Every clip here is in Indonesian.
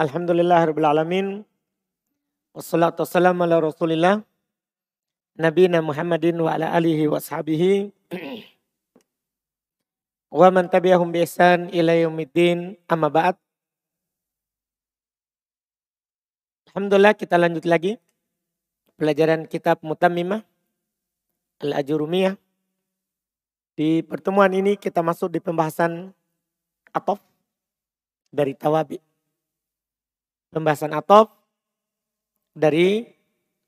Alhamdulillah Rabbil Alamin. Wassalatu wassalamu ala rasulillah. Nabi Muhammadin wa ala alihi wa sahabihi. Wa man tabi'ahum bi ihsan ila amma ba'd. Alhamdulillah kita lanjut lagi. Pelajaran kitab Mutammimah. Al-Ajurumiyah. Di pertemuan ini kita masuk di pembahasan atof dari tawabi. Pembahasan atof dari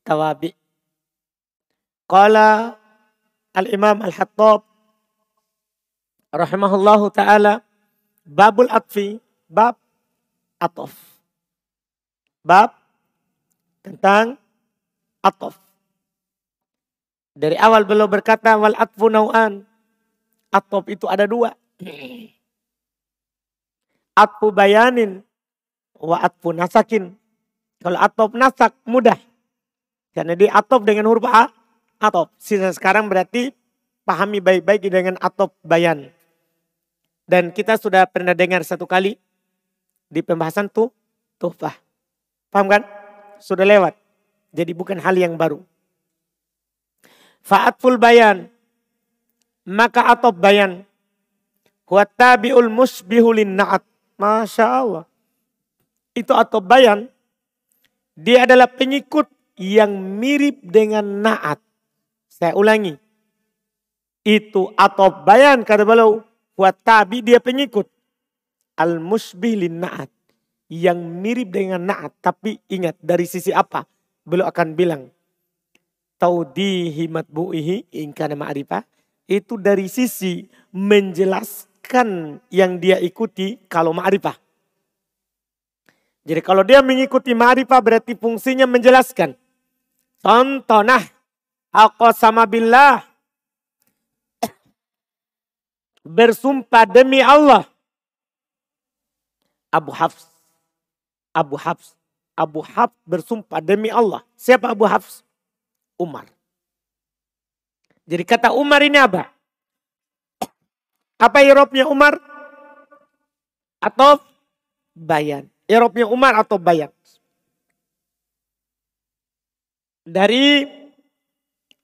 tawabi. Qala al-imam al-hattab rahimahullahu ta'ala babul atfi, bab atof. Bab tentang atof. Dari awal beliau berkata wal atfu nau'an. Atof itu ada dua. Atfu bayanin wa atfu nasakin. Kalau atof nasak mudah. Karena di atof dengan huruf A, atof. Sisa sekarang berarti pahami baik-baik dengan atof bayan. Dan kita sudah pernah dengar satu kali di pembahasan tuh tuhfah. Paham kan? Sudah lewat. Jadi bukan hal yang baru. Fa'atful bayan. Maka atof bayan. Huwa tabi'ul musbihulin na'at. Masya Allah. Itu atof bayan dia adalah pengikut yang mirip dengan naat. Saya ulangi. Itu atau bayan kata beliau. Buat tabi dia pengikut. Al-musbih naat. Yang mirip dengan naat. Tapi ingat dari sisi apa? Beliau akan bilang. Taudihi matbu'ihi ingkana ma'rifah. Itu dari sisi menjelaskan yang dia ikuti kalau ma'rifah. Jadi kalau dia mengikuti ma'rifah berarti fungsinya menjelaskan. Contoh nah, aku sama billah. Bersumpah demi Allah. Abu Hafs. Abu Hafs. Abu Hafs bersumpah demi Allah. Siapa Abu Hafs? Umar. Jadi kata Umar ini apa? Apa irobnya Umar? Atau bayan. Eropnya Umar atau Bayat. Dari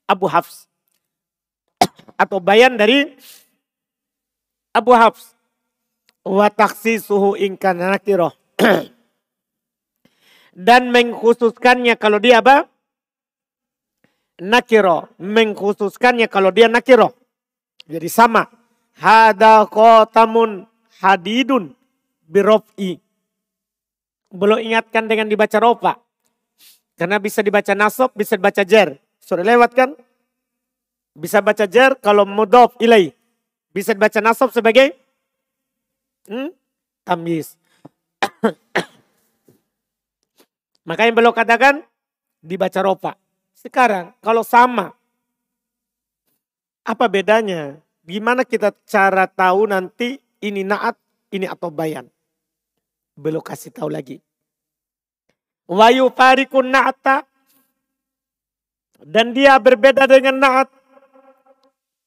Abu Hafs. Atau bayan dari Abu Hafs. Wa suhu ingkan nakiroh. Dan mengkhususkannya kalau dia apa? Nakiro. Mengkhususkannya kalau dia nakiro. Jadi sama. Hada kotamun hadidun birof'i belum ingatkan dengan dibaca ropa. Karena bisa dibaca nasab, bisa dibaca jer. Sudah lewat kan? Bisa baca jer kalau mudof ilai. Bisa dibaca nasab sebagai hmm, tamyiz. Makanya belum katakan dibaca ropa. Sekarang kalau sama, apa bedanya? Gimana kita cara tahu nanti ini naat, ini atau bayan? Belum kasih tahu lagi. Wayu farikun na'ata. Dan dia berbeda dengan na'at.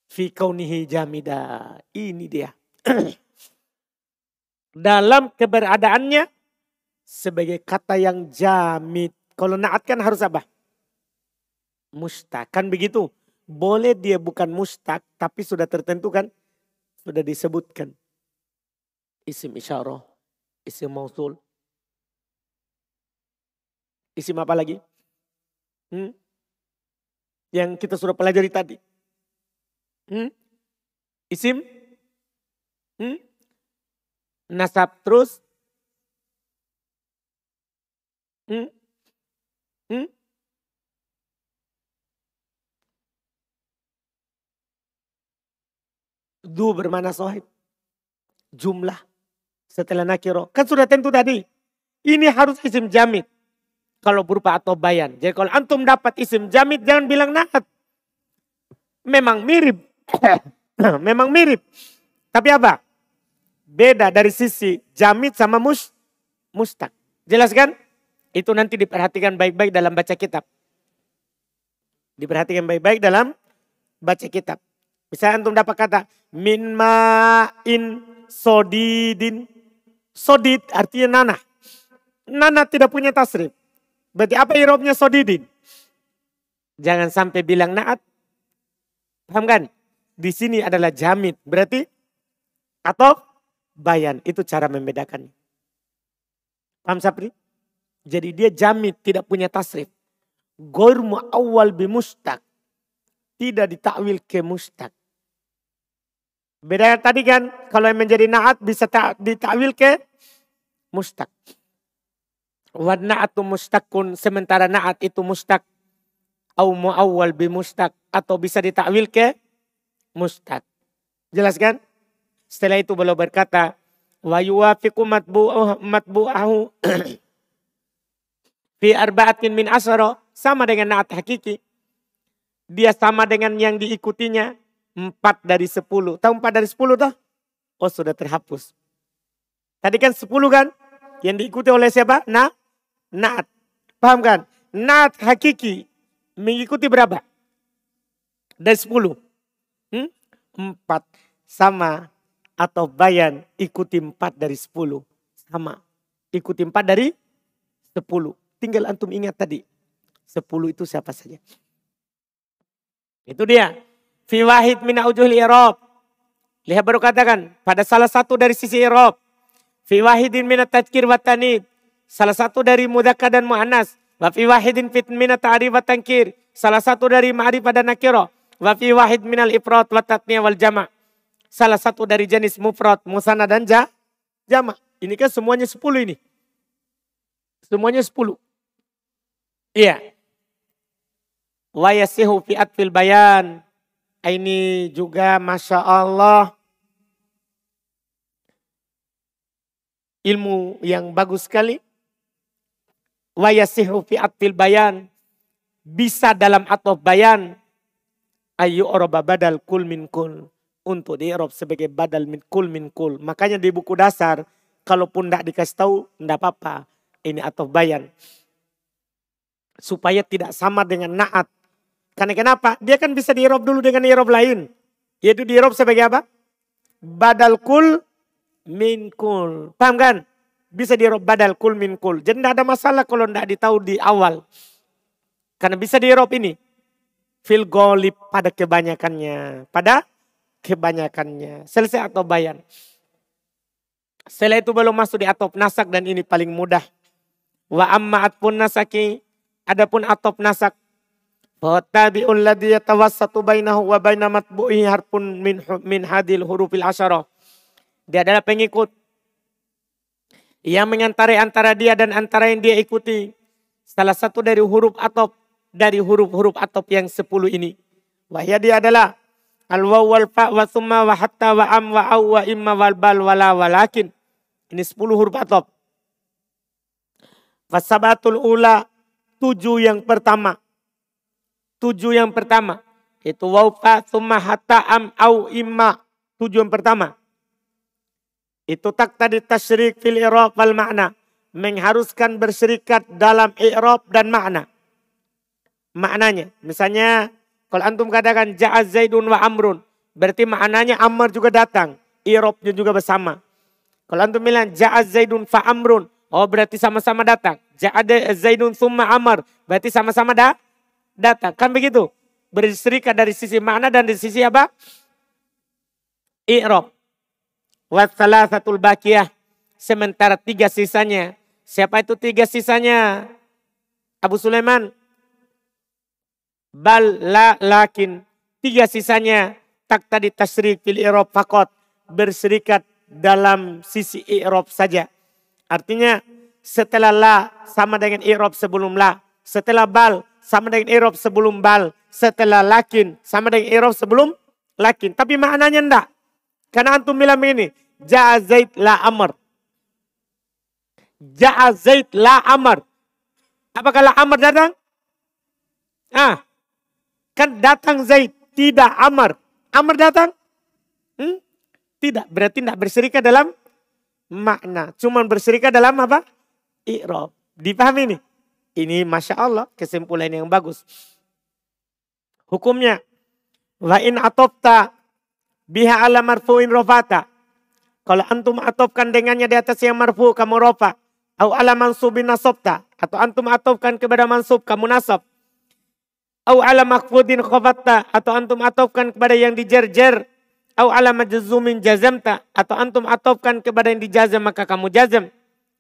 Fi kaunihi jamida. Ini dia. Dalam keberadaannya sebagai kata yang jamid. Kalau na'at kan harus apa? Mustaq. Kan begitu. Boleh dia bukan mustaq tapi sudah tertentukan. Sudah disebutkan. Isim isyarah isim mausul. Isim apa lagi? Hmm? Yang kita sudah pelajari tadi. Hmm? Isim? Hmm? Nasab terus? Hmm? Hmm? Du bermana sohib. Jumlah setelah nakiro. Kan sudah tentu tadi. Ini harus isim jamit. Kalau berupa atau bayan. Jadi kalau antum dapat isim jamit jangan bilang nahat. Memang mirip. Memang mirip. Tapi apa? Beda dari sisi jamit sama mus, mustak. Jelas kan? Itu nanti diperhatikan baik-baik dalam baca kitab. Diperhatikan baik-baik dalam baca kitab. Bisa antum dapat kata min ma'in sodidin Sodit artinya nanah. Nana tidak punya tasrif. Berarti apa irobnya sodidin? Jangan sampai bilang naat. Paham kan? Di sini adalah jamit. Berarti atau bayan. Itu cara membedakannya. Paham Sapri? Jadi dia jamit tidak punya tasrif. Goir awal bimustak. Tidak ditakwil ke mustak. Beda tadi kan, kalau yang menjadi naat bisa ditakwil ke mustak. Wa na'atu mustakun, sementara naat itu mustak. Au mu'awwal bi mustak. Atau bisa ditakwil ke mustak. Jelas kan? Setelah itu beliau berkata, wa yuwafiqu matbu'ahu, matbu'ahu fi arba'atin min asara. Sama dengan naat hakiki. Dia sama dengan yang diikutinya Empat dari sepuluh. Tahu empat dari sepuluh toh? Oh sudah terhapus. Tadi kan sepuluh kan? Yang diikuti oleh siapa? Na, naat. Paham kan? Naat hakiki mengikuti berapa? Dari sepuluh. Hmm? Empat. Sama atau bayan ikuti empat dari sepuluh. Sama. Ikuti empat dari sepuluh. Tinggal antum ingat tadi. Sepuluh itu siapa saja. Itu dia. Fi wahid min aujuhil i'rab. Lihat baru katakan pada salah satu dari sisi i'rab. Fi wahidin min tadhkir wa tanid. Salah satu dari mudzakkar dan muannas. Wa fi wahidin fit min ta'rif wa tankir. Salah satu dari ma'rifah dan nakira. Wa fi wahid min al-ifrat wal jama'. Salah satu dari jenis mufrad, musanna dan ja, jama'. Ini kan semuanya sepuluh ini. Semuanya sepuluh. Iya. Wa yasihu fi atfil bayan. Ini juga Masya Allah ilmu yang bagus sekali. Wayasihu fi atil bayan. Bisa dalam atau bayan. Ayu oroba badal kul min kul. Untuk di Eropa sebagai badal min kul min kul. Makanya di buku dasar. Kalaupun tidak dikasih tahu, tidak apa-apa. Ini atau bayan. Supaya tidak sama dengan naat karena kenapa? Dia kan bisa di dulu dengan irob lain. Yaitu di sebagai apa? Badal kul min kul. Paham kan? Bisa di badal kul min kul. Jadi tidak ada masalah kalau tidak ditahu di awal. Karena bisa di ini. Fil golib pada kebanyakannya. Pada kebanyakannya. Selesai atau bayan. Setelah itu belum masuk di atop nasak dan ini paling mudah. Wa amma atpun nasaki. Adapun atop nasak Fattabi'ul ladzi yatawassatu bainahu wa baina matbu'ihi harpun min min hadil hurufil asyara. Dia adalah pengikut yang mengantara antara dia dan antara yang dia ikuti. Salah satu dari huruf atop dari huruf-huruf atop yang sepuluh ini. Wahya dia adalah al waw wal fa wa summa wa hatta wa am wa aw wa imma wal bal wala walakin. Ini sepuluh huruf atop. Fasabatul ula tujuh yang pertama tujuh yang pertama. Itu waufa summa hatta am au imma. Tujuh yang pertama. Itu tak tadi tasyrik fil i'rab wal makna. Mengharuskan berserikat dalam i'rab dan makna. Maknanya. Misalnya kalau antum katakan ja'az zaidun wa amrun. Berarti maknanya Amr juga datang. I'rabnya juga bersama. Kalau antum bilang ja'az zaidun fa amrun. Oh berarti sama-sama datang. Ja'ad zaidun summa amr. Berarti sama-sama datang datang. Kan begitu? Berserikat dari sisi makna dan dari sisi apa? I'rob. Wassalah satu bakiyah. Sementara tiga sisanya. Siapa itu tiga sisanya? Abu Sulaiman. Bal la lakin. Tiga sisanya. Tak tadi tasrik fil i'rob fakot. Berserikat dalam sisi i'rob saja. Artinya setelah la sama dengan i'rob sebelum la. Setelah bal sama dengan irob sebelum bal. Setelah lakin sama dengan irob sebelum lakin. Tapi maknanya enggak. Karena antum bilang begini. Ja'a Zaid la amr. Ja'a Zaid la amr. Apakah la amr datang? Ah, kan datang Zaid, tidak Amr. Amr datang? Hmm? Tidak, berarti tidak berserikat dalam makna. Cuman berserikat dalam apa? I'rob. Dipahami nih? Ini Masya Allah kesimpulan yang bagus. Hukumnya. Wa in atopta biha ala marfu'in rofata. Kalau antum atopkan dengannya di atas yang marfu kamu rofa. Au ala mansubin nasobta. Atau antum atofkan kepada mansub kamu nasab. Au ala makfudin khofatta. Atau antum atofkan kepada yang dijerjer. Au ala majzumin jazamta. Atau antum atofkan kepada yang dijazam maka kamu jazam.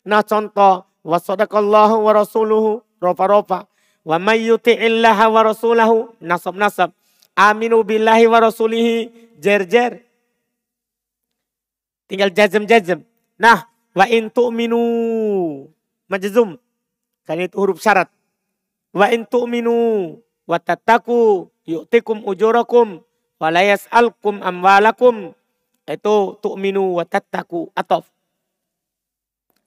Nah contoh. Wasadakallahu wa rasuluhu. Rofa-rofa. Wa mayyuti'illaha wa rasulahu. Nasab-nasab. Aminu billahi wa rasulihi. Jer-jer. Tinggal jazam-jazam. Nah, wa in tu'minu majzum. Karena itu huruf syarat. Wa in tu'minu wa tattaku yu'tikum ujurakum wa la yas'alkum amwalakum. Itu tu'minu wa tattaku atof.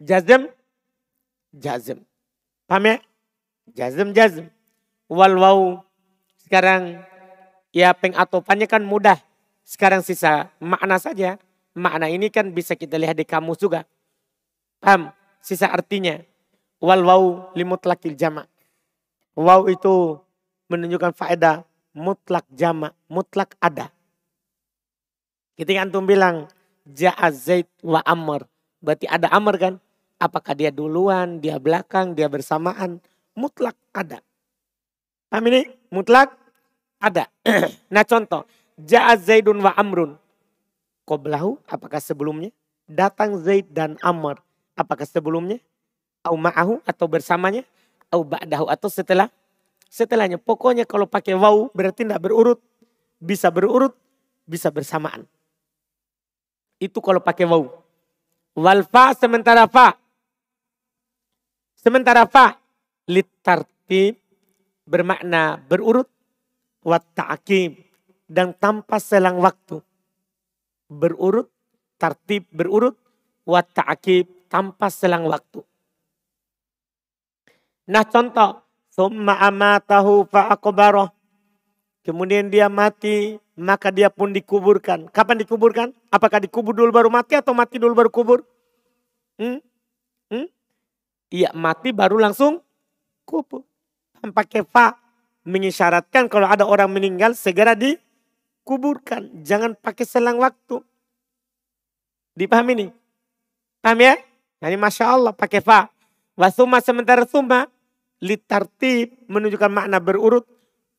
Jazm, jazm. Paham ya? Jazm, jazm. Wal waw. Sekarang ya pengatopannya kan mudah. Sekarang sisa makna saja. Makna ini kan bisa kita lihat di kamus juga. Paham? Sisa artinya. Wal waw limutlakil jama. Waw itu menunjukkan faedah mutlak jama, mutlak ada. Ketika antum bilang ja'a zaid wa amr. Berarti ada amr kan? Apakah dia duluan, dia belakang, dia bersamaan. Mutlak ada. Paham ini? Mutlak ada. nah contoh. Ja'a zaidun wa amrun. Qoblahu, apakah sebelumnya? Datang Zaid dan Amr. Apakah sebelumnya? Au ma'ahu atau bersamanya? Au ba'dahu atau setelah? Setelahnya. Pokoknya kalau pakai wau berarti tidak berurut. Bisa berurut, bisa bersamaan. Itu kalau pakai wau. Wal fa sementara fa. Sementara fa litartib bermakna berurut. Wat ta'akim dan tanpa selang waktu. Berurut, tartib berurut, wat ta'akib tanpa selang waktu. Nah contoh, summa amatahu fa'akbaroh. Kemudian dia mati, maka dia pun dikuburkan. Kapan dikuburkan? Apakah dikubur dulu baru mati atau mati dulu baru kubur? Hmm? Iya mati baru langsung kubur. Tanpa kefa mengisyaratkan kalau ada orang meninggal segera dikuburkan. Jangan pakai selang waktu. Dipahami nih? Paham ya? Ini Masya Allah pakai fa. Wasuma sementara suma. Litartib menunjukkan makna berurut.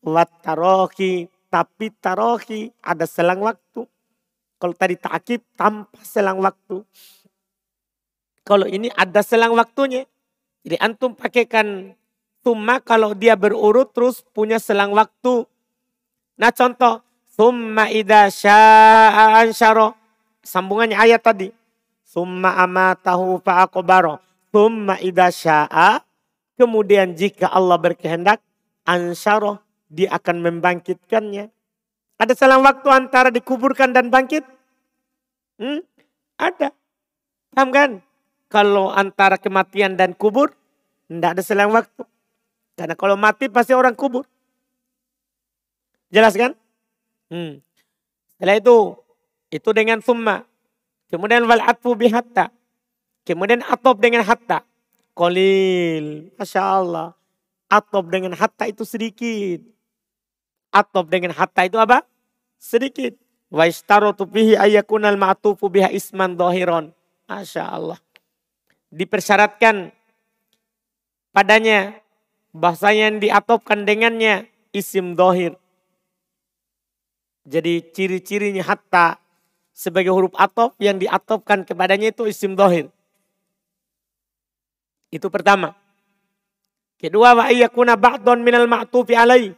Watarohi. Tapi tarohi ada selang waktu. Kalau tadi takib tanpa selang waktu. Kalau ini ada selang waktunya. Jadi antum pakaikan summa kalau dia berurut terus punya selang waktu. Nah contoh. Summa idha sya'a ansyaro. Sambungannya ayat tadi Summa amatahu fa'akobaro. Summa idha sya'a. Kemudian jika Allah berkehendak. Ansyaro. Dia akan membangkitkannya. Ada selang waktu antara dikuburkan dan bangkit? Hmm? Ada. Paham kan? Kalau antara kematian dan kubur. Tidak ada selang waktu. Karena kalau mati pasti orang kubur. Jelas kan? Hmm. Setelah itu. Itu dengan summa. Kemudian wal atfu bihatta. Kemudian atop dengan hatta. Kolil. Masya Allah. Atop dengan hatta itu sedikit. Atop dengan hatta itu apa? Sedikit. Wa istarotu bihi ayakunal ma'atufu biha isman dohiron. Masya Allah. Dipersyaratkan padanya bahasa yang diatopkan dengannya isim dohir. Jadi ciri-cirinya hatta sebagai huruf atop yang diatopkan kepadanya itu isim dohir. Itu pertama. Kedua, wa ayyakuna ba'don minal ma'tufi alai.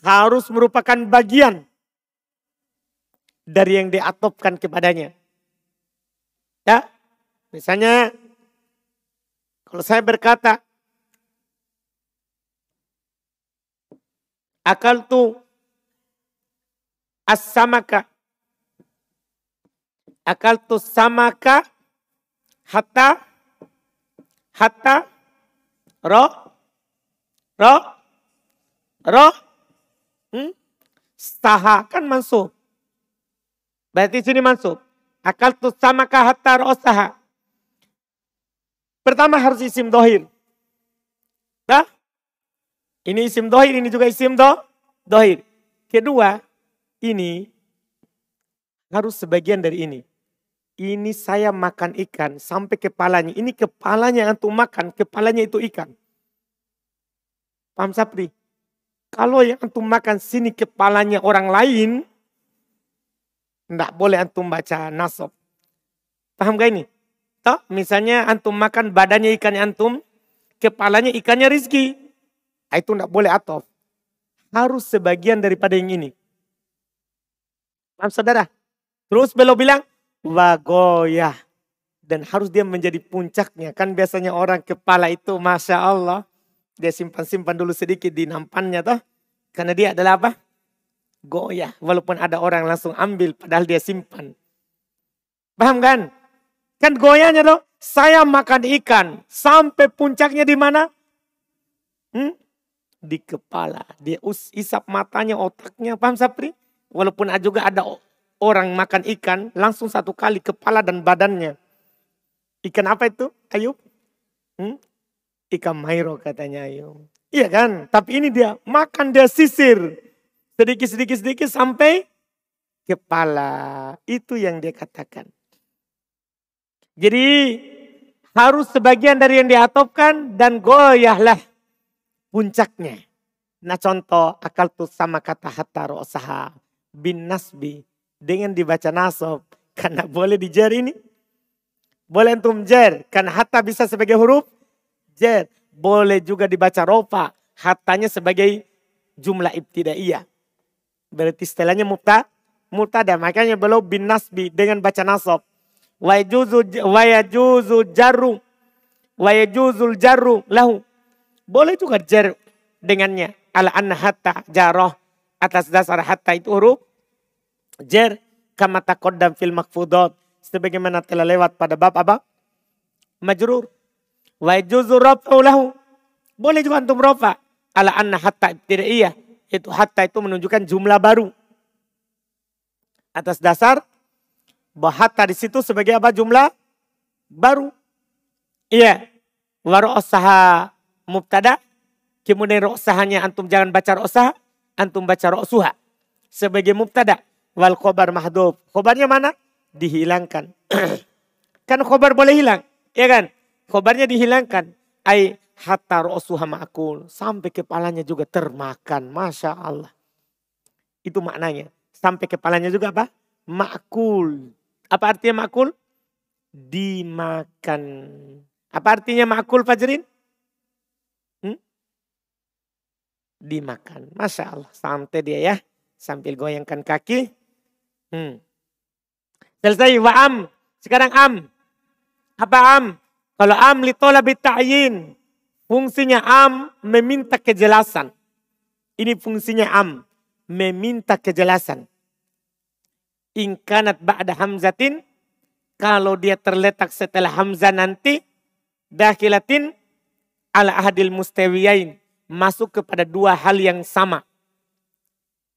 Harus merupakan bagian dari yang diatopkan kepadanya. Ya, misalnya kalau saya berkata, akal tu as-samaka akal tu samaka hatta hatta ro ro ro hmm? staha kan mansub. Berarti sini mansub. Akal tu samaka hatta ro staha. Pertama harus isim dohir. Nah, ini isim dohir, ini juga isim do, dohir. Kedua, ini harus sebagian dari ini. Ini saya makan ikan sampai kepalanya. Ini kepalanya antum makan, kepalanya itu ikan. Paham Sapri? Kalau yang antum makan sini kepalanya orang lain, tidak boleh antum baca nasab. Paham gak ini? Toh, misalnya antum makan badannya ikan antum, kepalanya ikannya rizki. Ah, itu tidak boleh atof. Harus sebagian daripada yang ini. Paham saudara? Terus beliau bilang, wagoyah. Dan harus dia menjadi puncaknya. Kan biasanya orang kepala itu Masya Allah. Dia simpan-simpan dulu sedikit di nampannya toh. Karena dia adalah apa? Goyah. Walaupun ada orang langsung ambil padahal dia simpan. Paham kan? Kan goyahnya toh. Saya makan ikan. Sampai puncaknya di mana? Hmm? Di kepala. Dia isap matanya, otaknya. Paham Sapri? Walaupun juga ada orang makan ikan langsung satu kali kepala dan badannya. Ikan apa itu? Ayub? Hmm? Ikan mairo katanya Ayub. Iya kan? Tapi ini dia makan dia sisir. Sedikit, sedikit, sedikit sampai kepala. Itu yang dia katakan. Jadi harus sebagian dari yang diatopkan dan goyahlah puncaknya. Nah contoh akal tuh sama kata hatta ro'saha bin nasbi dengan dibaca nasab. Karena boleh dijer ini? Boleh antum jer. Karena hatta bisa sebagai huruf jer. Boleh juga dibaca rofa. Hatanya sebagai jumlah ibtidaiyah. Berarti setelahnya mubta mutada. Makanya belum bin nasbi dengan baca nasab wa yajuzu wa yajuzu jarru wa yajuzul jarru lahu boleh juga jer dengannya ala anna hatta jaroh atas dasar hatta itu huruf jer kama taqaddam fil makfudot sebagaimana telah lewat pada bab apa? Majrur. Wa juzu raf'u lahu. Boleh juga antum rafa ala anna hatta ibtidaiyah. Itu hatta itu menunjukkan jumlah baru. Atas dasar bahwa hatta di situ sebagai apa jumlah baru. Iya. Wa ra'saha mubtada. Kemudian ra'sahanya antum jangan baca ra'sah, antum baca ra'suha sebagai mubtada wal khobar mahdub. Khobarnya mana? Dihilangkan. kan khobar boleh hilang, ya kan? Khobarnya dihilangkan. Ai hatta ro'suha ma'akul. Sampai kepalanya juga termakan. Masya Allah. Itu maknanya. Sampai kepalanya juga apa? Ma'kul. Apa artinya ma'kul? Dimakan. Apa artinya ma'kul Fajrin? Hmm? Dimakan. Masya Allah. Santai dia ya. Sambil goyangkan kaki. Hmm. Selesai wa am. Sekarang am. Apa am? Kalau am litolabi ta'yin. Fungsinya am meminta kejelasan. Ini fungsinya am. Meminta kejelasan. Ingkanat ba'da hamzatin. Kalau dia terletak setelah hamzah nanti. Dakilatin ala ahadil mustawiyain. Masuk kepada dua hal yang sama.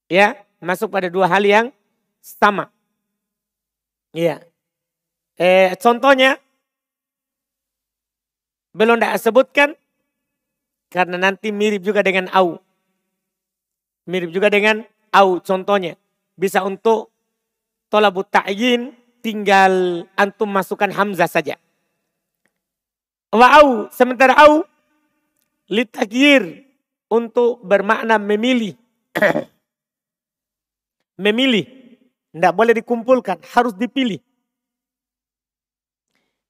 Ya, masuk pada dua hal yang sama. Iya. Eh, contohnya, belum tidak sebutkan, karena nanti mirip juga dengan au. Mirip juga dengan au contohnya. Bisa untuk tolabut ta'yin, tinggal antum masukkan hamzah saja. Wa au, sementara au, litakyir, untuk bermakna memilih. memilih. Tidak boleh dikumpulkan, harus dipilih.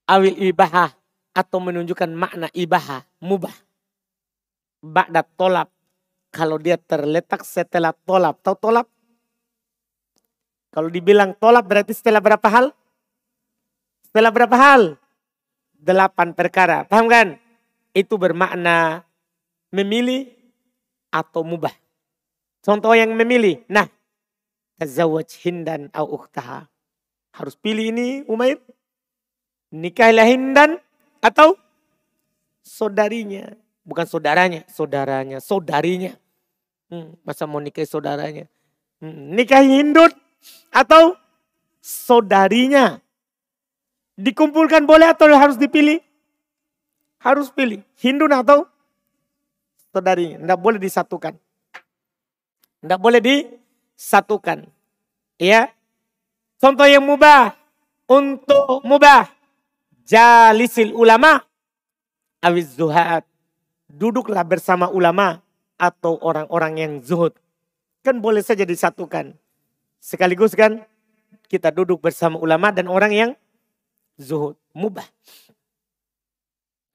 Awil ibahah atau menunjukkan makna ibahah, mubah. Ba'da tolap. Kalau dia terletak setelah tolap. Tahu tolap? Kalau dibilang tolap berarti setelah berapa hal? Setelah berapa hal? Delapan perkara. Paham kan? Itu bermakna memilih atau mubah. Contoh yang memilih. Nah, tazawwaj Hindan au ukhtaha. Harus pilih ini Umair. Nikahlah Hindan atau saudarinya. Bukan saudaranya, saudaranya, saudarinya. Hmm, masa mau nikah saudaranya. Hmm, nikah Hindun atau saudarinya. Dikumpulkan boleh atau harus dipilih? Harus pilih. Hindun atau saudarinya. Tidak boleh disatukan. Tidak boleh di satukan. Ya. Contoh yang mubah. untuk mubah. Jalisil ulama awiz zuhad. Duduklah bersama ulama atau orang-orang yang zuhud. Kan boleh saja disatukan. Sekaligus kan kita duduk bersama ulama dan orang yang zuhud. Mubah.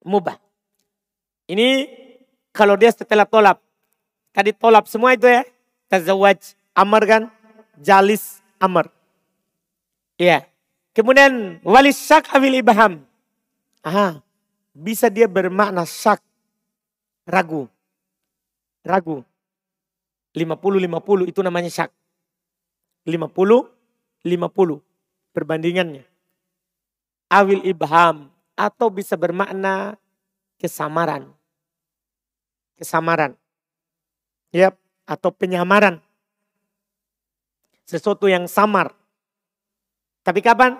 Mubah. Ini kalau dia setelah tolap. Tadi tolap semua itu ya. Tazawaj. Amar kan. Jalis. Amar. Iya. Kemudian walis syak awil ibaham. Aha. Bisa dia bermakna syak. Ragu. Ragu. 50-50 itu namanya syak. 50-50 perbandingannya. Awil ibham atau bisa bermakna kesamaran. Kesamaran. Ya, atau penyamaran. Sesuatu yang samar. Tapi kapan?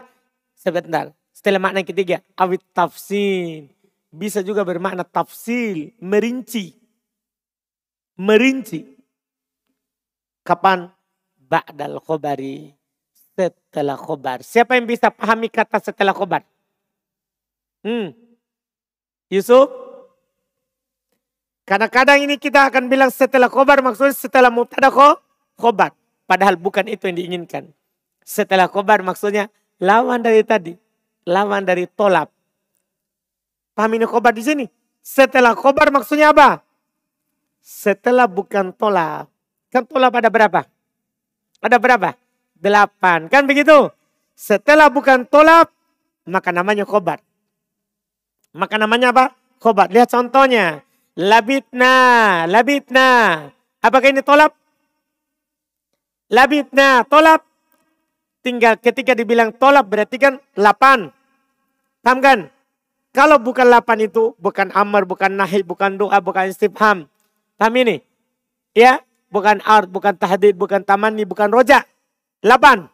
Sebentar. Setelah makna ketiga, awit tafsir. Bisa juga bermakna tafsil, merinci. Merinci. Kapan? Ba'dal khobari. Setelah khobar. Siapa yang bisa pahami kata setelah khobar? Hmm. Yusuf? Kadang-kadang ini kita akan bilang setelah khobar maksudnya setelah mubtada khobar. Padahal bukan itu yang diinginkan. Setelah khobar maksudnya lawan dari tadi. Lawan dari tolap. Paham ini khobar di sini? Setelah khobar maksudnya apa? Setelah bukan tolap. Kan tolap ada berapa? Ada berapa? Delapan. Kan begitu? Setelah bukan tolap, maka namanya khobar. Maka namanya apa? Khobar. Lihat contohnya. Labitna, labitna. Apakah ini tolap? Labitna, tolap. Tinggal ketika dibilang tolap berarti kan lapan. Paham kan? Kalau bukan lapan itu bukan amar, bukan nahi, bukan doa, bukan istifham. Paham ini? Ya, bukan art, bukan tahdid, bukan tamani, bukan roja. Lapan.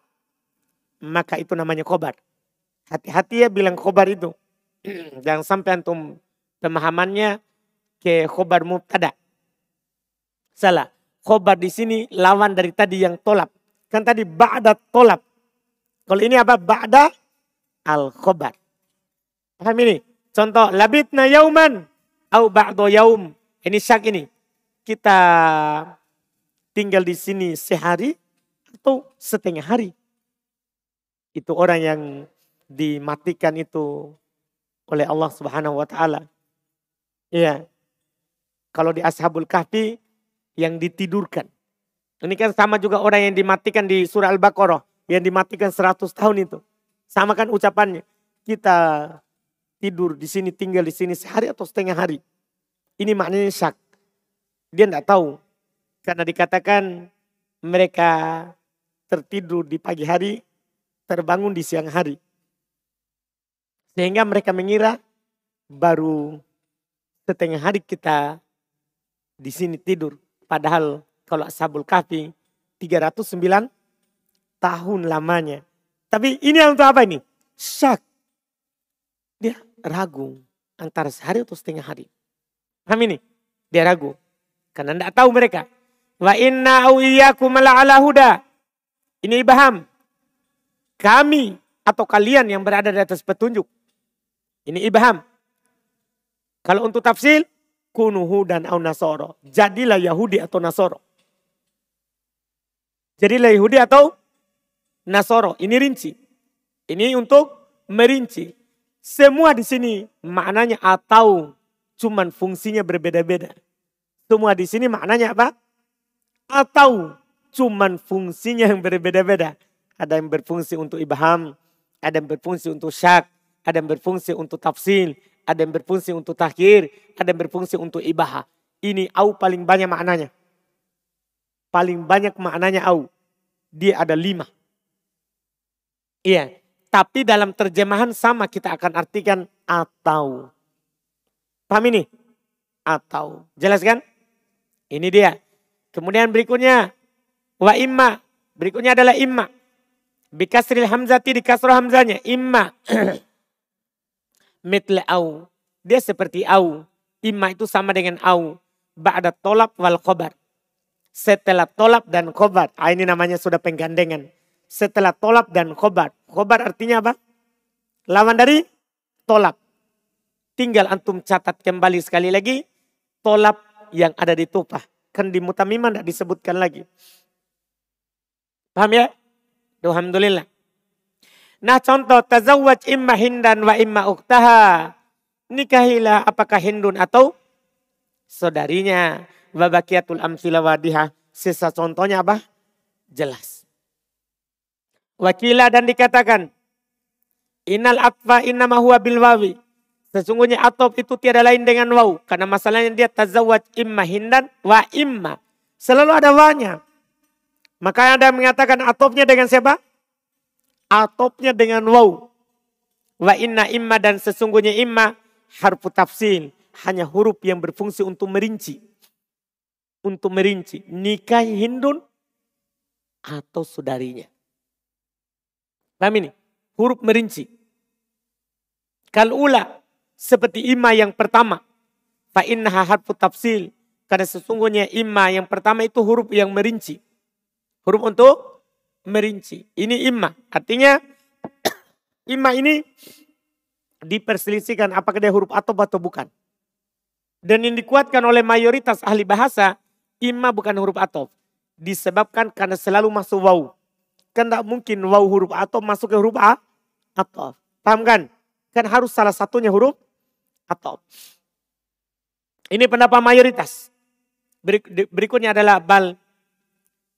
Maka itu namanya khobar. Hati-hati ya bilang khobar itu. Jangan sampai antum pemahamannya ke khobar mubtada. Salah. Khobar di sini lawan dari tadi yang tolap. Kan tadi ba'da tolap. Kalau ini apa? Ba'da al khobar. Paham ini? Contoh, labitna yauman au ba'do yaum. Ini syak ini. Kita tinggal di sini sehari atau setengah hari. Itu orang yang dimatikan itu oleh Allah Subhanahu wa taala. Iya. Kalau di Ashabul Kahfi yang ditidurkan. Ini kan sama juga orang yang dimatikan di surah Al-Baqarah. Yang dimatikan 100 tahun itu. Sama kan ucapannya. Kita tidur di sini, tinggal di sini sehari atau setengah hari. Ini maknanya syak. Dia tidak tahu karena dikatakan mereka tertidur di pagi hari, terbangun di siang hari. Sehingga mereka mengira baru setengah hari kita di sini tidur. Padahal kalau Ashabul Kahfi 309 tahun lamanya. Tapi ini untuk apa ini? Syak. Dia ragu antara sehari atau setengah hari. Paham ini? Dia ragu. Karena tidak tahu mereka. Wa inna au iyyakum ala huda. Ini paham. Kami atau kalian yang berada di atas petunjuk. Ini ibham. Kalau untuk tafsir, kunuhu dan au nasoro. Jadilah Yahudi atau Nasoro. Jadilah Yahudi atau Nasoro. Ini rinci. Ini untuk merinci. Semua di sini maknanya atau cuman fungsinya berbeda-beda. Semua di sini maknanya apa? Atau cuman fungsinya yang berbeda-beda. Ada yang berfungsi untuk ibham, ada yang berfungsi untuk syak, ada yang berfungsi untuk tafsil, ada yang berfungsi untuk takhir, ada yang berfungsi untuk ibaha. Ini au paling banyak maknanya. Paling banyak maknanya au. Dia ada lima. Iya. Tapi dalam terjemahan sama kita akan artikan atau. Paham ini? Atau. Jelas kan? Ini dia. Kemudian berikutnya wa imma. Berikutnya adalah imma. Bikasril hamzati di kasroh hamzanya. Imma. Mitle au. Dia seperti au. Imma itu sama dengan au. Ba'da tolap wal khobar. Setelah tolap dan khobar. Ah, ini namanya sudah penggandengan. Setelah tolap dan khobar. Khobar artinya apa? Lawan dari tolap. Tinggal antum catat kembali sekali lagi. Tolap yang ada di tupah. Kan di mutamimah tidak disebutkan lagi. Paham ya? Alhamdulillah. Nah contoh tazawwaj imma hindan wa imma uktaha. Nikahilah apakah hindun atau saudarinya. Wabakiatul amsila wadiha. Sisa contohnya apa? Jelas. Wakila dan dikatakan. Innal atfa innama huwa bilwawi. Sesungguhnya atop itu tiada lain dengan waw. Karena masalahnya dia tazawwaj imma hindan wa imma. Selalu ada wanya. Maka ada mengatakan atopnya dengan siapa? Atopnya dengan waw. Wa inna imma dan sesungguhnya imma harfu tafsil. Hanya huruf yang berfungsi untuk merinci. Untuk merinci. Nikah hindun atau saudarinya. Paham ini? Huruf merinci. Kalula seperti imma yang pertama. Fa innaha harfu tafsil. Karena sesungguhnya imma yang pertama itu huruf yang merinci. Huruf untuk merinci. Ini imma. Artinya imma ini diperselisihkan apakah dia huruf atau atau bukan. Dan yang dikuatkan oleh mayoritas ahli bahasa, imma bukan huruf atau. Disebabkan karena selalu masuk waw. Kan tidak mungkin waw huruf atau masuk ke huruf a atau. Paham kan? Kan harus salah satunya huruf atau. Ini pendapat mayoritas. Berikutnya adalah bal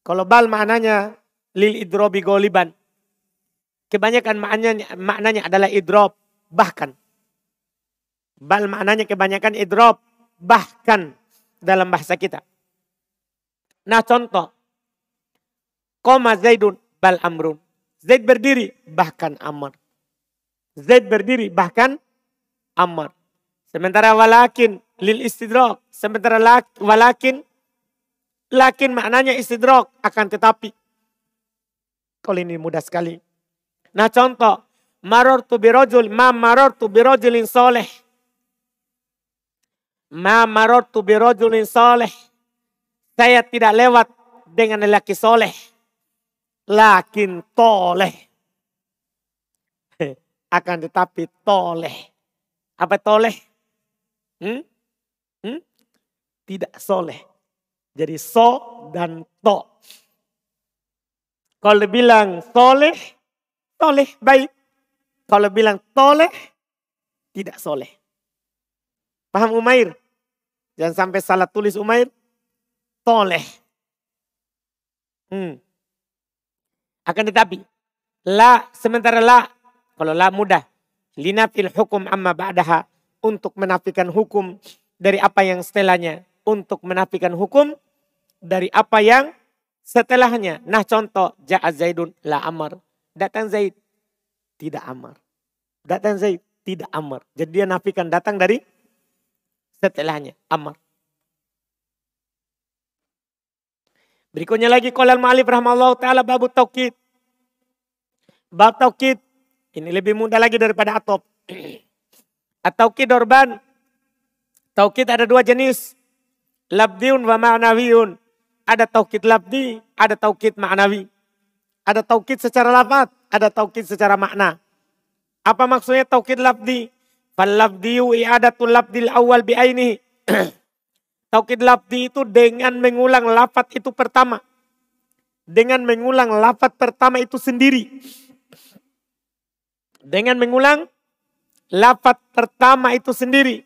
kalau bal maknanya lil idrobi goliban. Kebanyakan maknanya, maknanya adalah idrob. Bahkan. Bal maknanya kebanyakan idrob. Bahkan dalam bahasa kita. Nah contoh. Koma Zaidun bal amrun. Zaid berdiri bahkan Amr. Zaid berdiri bahkan Amr. Sementara walakin lil istidrok. Sementara walakin Lakin maknanya istidrok akan tetapi. Kalau ini mudah sekali. Nah contoh. Maror tu birojul. Ma maror tu birojulin soleh. Ma maror tu birojulin soleh. Saya tidak lewat dengan lelaki soleh. Lakin toleh. Akan tetapi toleh. Apa toleh? Hmm? Hmm? Tidak soleh jadi so dan to. Kalau bilang soleh, soleh baik. Kalau bilang toleh, tidak soleh. Paham Umair? Jangan sampai salah tulis Umair. Toleh. Hmm. Akan tetapi, la sementara la, kalau la mudah. Linafil hukum amma ba'daha. Untuk menafikan hukum dari apa yang setelahnya. Untuk menafikan hukum dari apa yang setelahnya. Nah contoh, Ja'a Zaidun la Amar. Datang Zaid, tidak Amar. Datang Zaid, tidak Amar. Jadi dia nafikan datang dari setelahnya, Amar. Berikutnya lagi kolal ma'alif rahmallahu ta'ala babu taukid. Bab taukid. Ini lebih mudah lagi daripada atop. At-taukid orban. Taukid ada dua jenis. Labdiun wa ma'nawiyun. Ada taukid labdi, ada taukid ma'nawi. Ada taukid secara lafaz, ada taukid secara makna. Apa maksudnya taukid labdi? Fal labdiyu i'adatul labdil awal bi'ainihi. taukid labdi itu dengan mengulang lafaz itu pertama. Dengan mengulang lafaz pertama itu sendiri. Dengan mengulang lafaz pertama itu sendiri.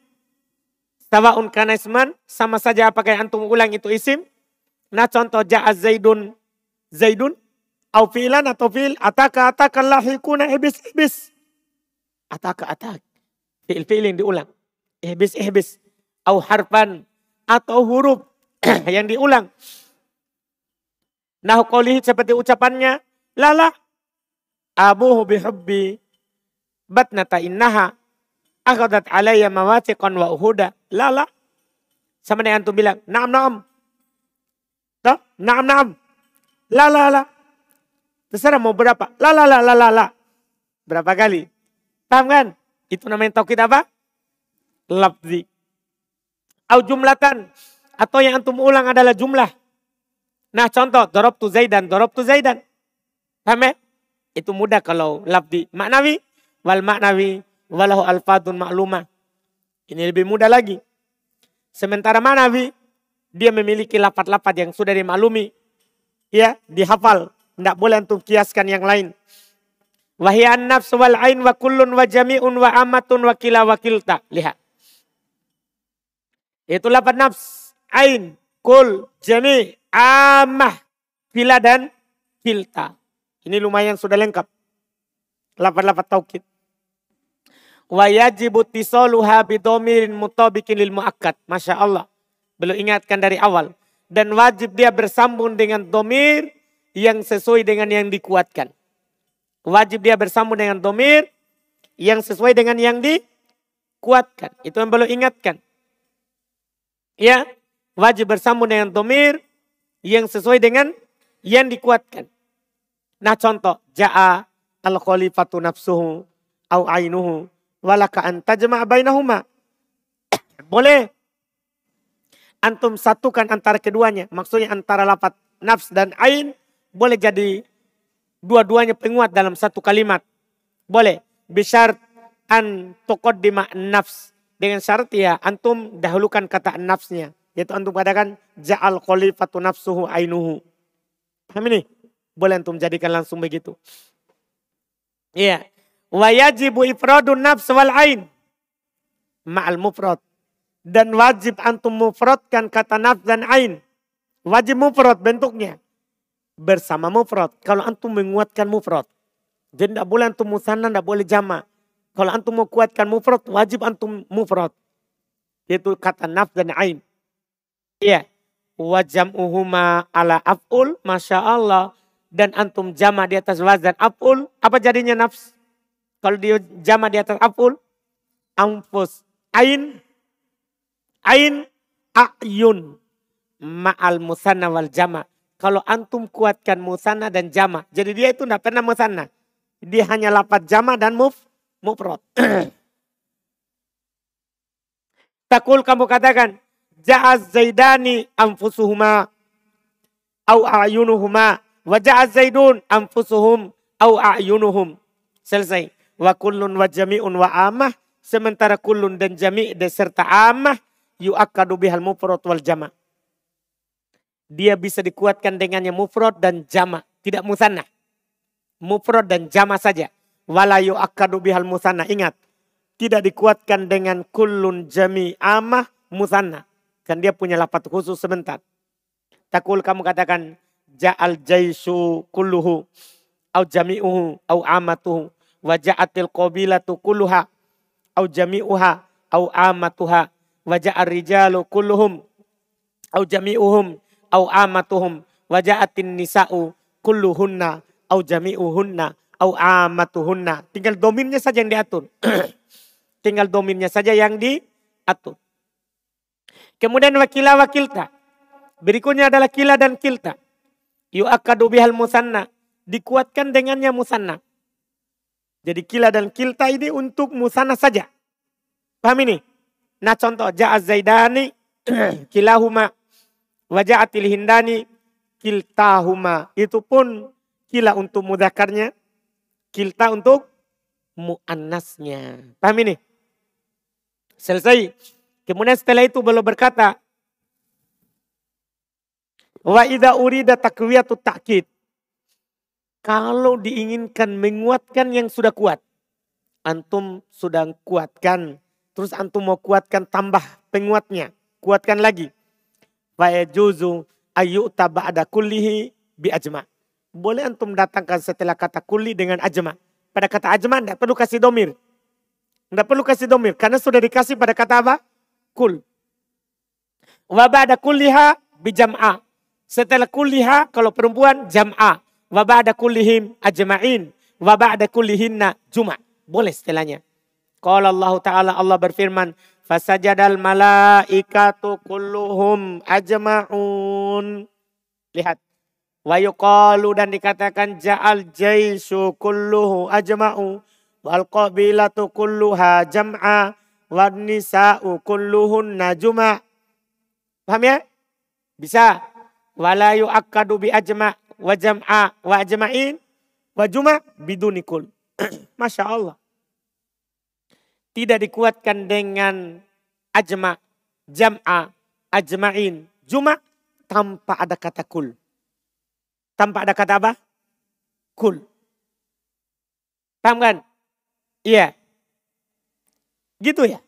Sawaun kana isman, sama saja apakah antum ulang itu isim Nah contoh ja'a Zaidun. Zaidun. Au fi'lan atau fi'il. Ataka ataka lahikuna ibis ibis. Ataka atak. Fi'il-fi'il yang diulang. Ihbis ihbis. Au harfan. Atau huruf yang diulang. Nah qawlihi seperti ucapannya. Lala. Abuhu bihubbi. Batnata innaha. Akhadat alaya mawatiqan wa uhuda. Lala. Sama dengan antum bilang. Naam naam. Toh? Naam, naam. La, la, la. Terserah mau berapa. La, la, la, la, la, la. Berapa kali? Paham kan? Itu namanya taukid apa? Labzi. Au jumlatan. Atau yang antum ulang adalah jumlah. Nah contoh, dorob tu zaidan, dorob tu zaidan. Paham ya? Itu mudah kalau labdi. Maknawi, wal ma'nawi walahu alfadun ma'lumah. Ini lebih mudah lagi. Sementara manawi dia memiliki lapat-lapat yang sudah dimaklumi. Ya, dihafal. Tidak boleh untuk kiaskan yang lain. Wahyan nafs wal ain wa kullun wa jami'un wa amatun wa kila wa kilta. Lihat. Itu lapat nafs, ain, kul, jami, amah, kila dan kilta. Ini lumayan sudah lengkap. Lapat-lapat taukid. Wa yajibu tisaluha bidomirin mutabikin lil muakkad. Masya Allah. Belum ingatkan dari awal. Dan wajib dia bersambung dengan domir yang sesuai dengan yang dikuatkan. Wajib dia bersambung dengan domir yang sesuai dengan yang dikuatkan. Itu yang belum ingatkan. Ya, wajib bersambung dengan domir yang sesuai dengan yang dikuatkan. Nah contoh, ja'a al-khalifatu nafsuhu au ainuhu walaka antajma bainahuma. Boleh antum satukan antara keduanya. Maksudnya antara lapat nafs dan ain boleh jadi dua-duanya penguat dalam satu kalimat. Boleh. Bisyart an tuqaddima nafs. Dengan syarat ya antum dahulukan kata nafsnya. Yaitu antum katakan ja'al khalifatu nafsuhu ainuhu. Paham ini? Boleh antum jadikan langsung begitu. Iya. Wa yajibu ifradun nafs wal ain. Ma'al mufrad. Dan wajib antum mufradkan kata nafs dan ain. Wajib mufrad bentuknya bersama mufrad. Kalau antum menguatkan mufrad. Jadi tidak boleh antum musanna, tidak boleh jama. Kalau antum mau kuatkan mufrad, wajib antum mufrad. Itu kata naf dan ain. Iya. Wajam uhuma ala af'ul, Masya Allah. Dan antum jama di atas wazan af'ul, apa jadinya nafs? Kalau dia jama di atas af'ul, anfus. Ain, ain, ayun. Ma'al musanna wal jama' kalau antum kuatkan musanna dan jama. Jadi dia itu tidak pernah musanna. Dia hanya lapat jama dan muf, mufrad. Takul kamu katakan, Ja'az zaidani anfusuhuma au a'yunuhuma wa ja'az zaidun anfusuhum au a'yunuhum. Selesai. Wa kullun wa jami'un wa amah. Sementara kullun dan jami' serta amah yu'akkadu bihal mufrad wal jama' dia bisa dikuatkan dengannya mufrad dan jama, tidak musanna. Mufrad dan jama saja. Walayu akadu bihal musanna. Ingat, tidak dikuatkan dengan kullun jami amah musanna. Kan dia punya lapat khusus sebentar. Takul kamu katakan ja'al jaisu kulluhu au jami'uhu au amatuhu wa ja'atil qabilatu kulluha au jami'uha au amatuha wa ja'ar rijalu kulluhum au jami'uhum au amatuhum waja'atin nisa'u kulluhunna au jami'uhunna au amatuhunna. Tinggal dominnya saja yang diatur. Tinggal dominnya saja yang diatur. Kemudian wakila wakilta. Berikutnya adalah kila dan kilta. Yu'akadu bihal musanna. Dikuatkan dengannya musanna. Jadi kila dan kilta ini untuk musanna saja. Paham ini? Nah contoh, ja'az zaidani kilahuma Waja'atil hindani kiltahuma. Itu pun kila untuk mudakarnya. Kilta untuk muannasnya. Paham ini? Selesai. Kemudian setelah itu beliau berkata, Wa idha urida takwiyatu ta'kid. Kalau diinginkan menguatkan yang sudah kuat. Antum sudah kuatkan. Terus antum mau kuatkan tambah penguatnya. Kuatkan lagi fayajuzu ayyuta ba'da kullihi bi ajma. Boleh antum datangkan setelah kata kulli dengan ajma. Pada kata ajma tidak perlu kasih domir. Tidak perlu kasih domir. Karena sudah dikasih pada kata apa? Kul. Wa ba'da kulliha bi jam'a. Setelah kulliha kalau perempuan jam'a. Wa ba'da kullihim ajma'in. Wa ba'da kullihinna juma'. Boleh setelahnya. Kalau Allah Ta'ala Allah berfirman. Fasajadal malaikatu kulluhum ajma'un. Lihat. Wa yuqalu dan dikatakan ja'al jaisu kulluhu ajma'u. Wal qabilatu kulluha jam'a. Wal nisa'u kulluhun najuma. Paham ya? Bisa. Wala yu'akkadu bi ajma' wa jam'a wa ajma'in. Wa juma' bidunikul. Masya Allah. tidak dikuatkan dengan ajma, jam'a, ajma'in, juma tanpa ada kata kul. Tanpa ada kata apa? Kul. Paham kan? Iya. Gitu ya?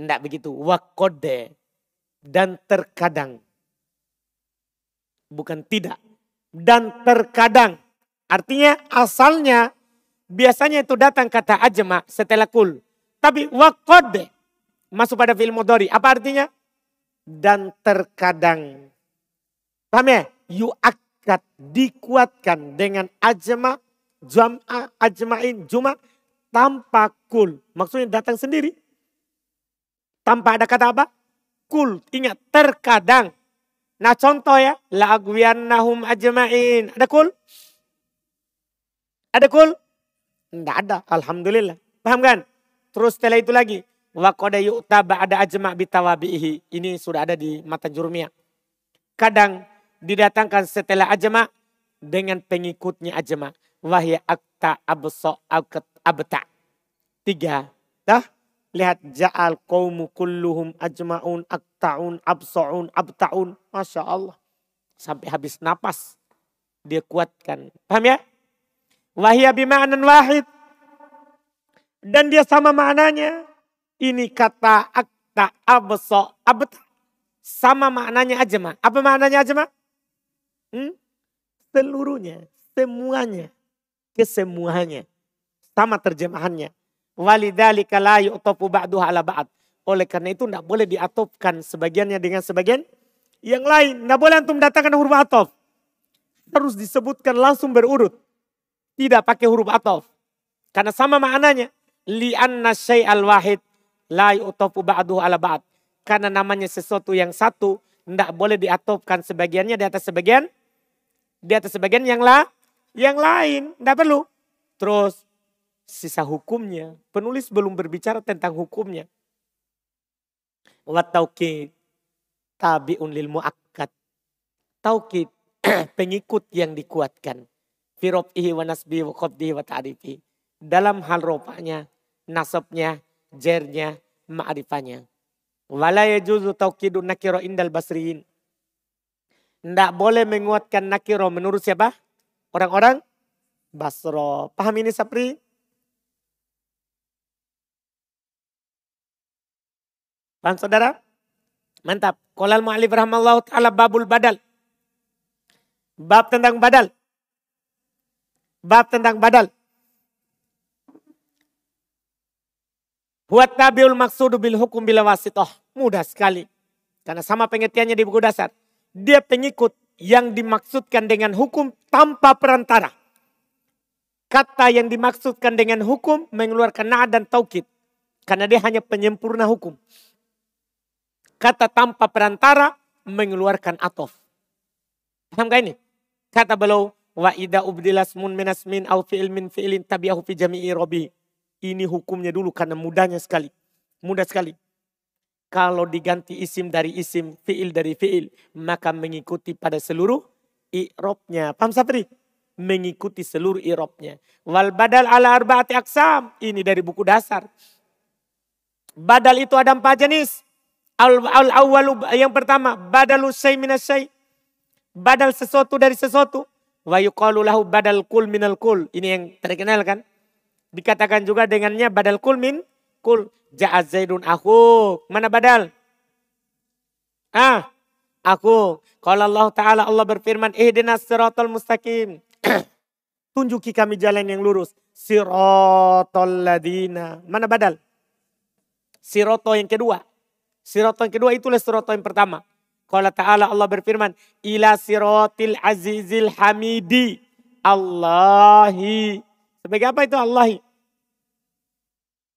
Tidak begitu. Wakode. Dan terkadang. Bukan tidak. Dan terkadang. Artinya asalnya biasanya itu datang kata ajma setelah kul. Tapi wakode masuk pada film modori. Apa artinya? Dan terkadang. Paham ya? Yu'akad dikuatkan dengan ajma, jam'a, ajma'in, juma tanpa kul. Maksudnya datang sendiri. Tanpa ada kata apa? Kul. Ingat, terkadang. Nah contoh ya, la'agwiyannahum ajma'in. Ada kul? Ada kul? Tidak ada, Alhamdulillah. Paham kan? Terus setelah itu lagi. Wa qada yu'ta ba'da ajma' bitawabihi. Ini sudah ada di mata jurumiyah. Kadang didatangkan setelah ajma' dengan pengikutnya ajma'. Wahya akta abso abta. Tiga. Dah? Lihat ja'al qawmu kulluhum ajma'un akta'un absa'un abta'un. Masya Allah. Sampai habis napas. Dia kuatkan. Paham ya? Wahya bima'anan wahid. Dan dia sama maknanya. Ini kata akta abso abta. Sama maknanya ajma. Apa maknanya ajma? Hmm? Seluruhnya, semuanya, kesemuanya. Sama terjemahannya. Walidhalika la yu'tafu ba'duha ala ba'd. Oleh karena itu tidak boleh diatopkan sebagiannya dengan sebagian yang lain. Tidak boleh antum datangkan huruf atof. Harus disebutkan langsung berurut. Tidak pakai huruf atof. Karena sama maknanya. Li'anna syai'al wahid La yu'tofu ba'duhu ala ba'd. Karena namanya sesuatu yang satu, tidak boleh diatopkan sebagiannya di atas sebagian. Di atas sebagian yang lah, yang lain. Tidak perlu. Terus sisa hukumnya. Penulis belum berbicara tentang hukumnya. Wa taukid tabi'un lil mu'akkad. Taukid pengikut yang dikuatkan. Firob'ihi wa nasbihi wa qabdihi wa ta'rifi. Dalam hal ropanya, nasabnya, jernya, ma'rifanya. Wala yajuzu tauqidun nakiro indal basriin. Tidak boleh menguatkan nakiro menurut siapa? Orang-orang Basro. Paham ini Sapri? Paham saudara? Mantap. Qolal mu'alif rahmallahu ta'ala babul badal. Bab tentang badal. Bab tentang badal. Buat tabiul maksudu bil hukum bila wasitoh. Mudah sekali. Karena sama pengertiannya di buku dasar. Dia pengikut yang dimaksudkan dengan hukum tanpa perantara. Kata yang dimaksudkan dengan hukum mengeluarkan na dan taukid. Karena dia hanya penyempurna hukum. Kata tanpa perantara mengeluarkan atof. Paham gak ini? Kata beliau, wa ida ubdilasmun minasmin au fi'il min fi'ilin tabi'ahu fi jami'i robi. Ini hukumnya dulu karena mudahnya sekali. Mudah sekali. Kalau diganti isim dari isim, fi'il dari fi'il, maka mengikuti pada seluruh i'robnya. Paham Sapri? Mengikuti seluruh i'robnya. Wal badal ala arba'ati aksam. Ini dari buku dasar. Badal itu ada empat jenis. Al, al awalu yang pertama, badalu syai minas syai. Badal sesuatu dari sesuatu. Wa yuqalu lahu badal kul minal kul. Ini yang terkenal kan? Dikatakan juga dengannya badal kul min kul. Ja'at zaidun aku. Mana badal? Ah, aku. Kalau Allah Ta'ala Allah berfirman, ihdinas siratal mustaqim. Tunjuki kami jalan yang lurus. Siratal ladina. Mana badal? Siroto yang kedua. Siroto yang kedua itulah siroto yang pertama. Kalau Ta'ala Allah berfirman, ila sirotil azizil hamidi. Allahi. Sebagai apa itu Allahi?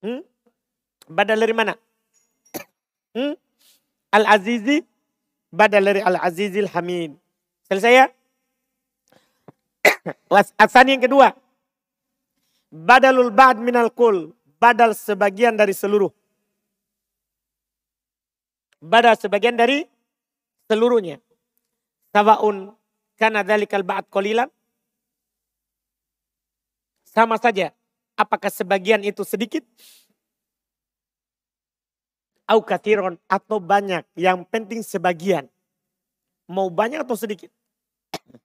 Hmm? Badal dari mana? Hmm? Al-Azizi. Badal dari Al-Azizil Hamid. Selesai ya? Asani yang kedua. Badalul ba'd minal kul. Badal sebagian dari seluruh. Badal sebagian dari seluruhnya. Sawaun kana dhalikal ba'd qalilan. Sama saja apakah sebagian itu sedikit Au katiron atau banyak. Yang penting sebagian. Mau banyak atau sedikit.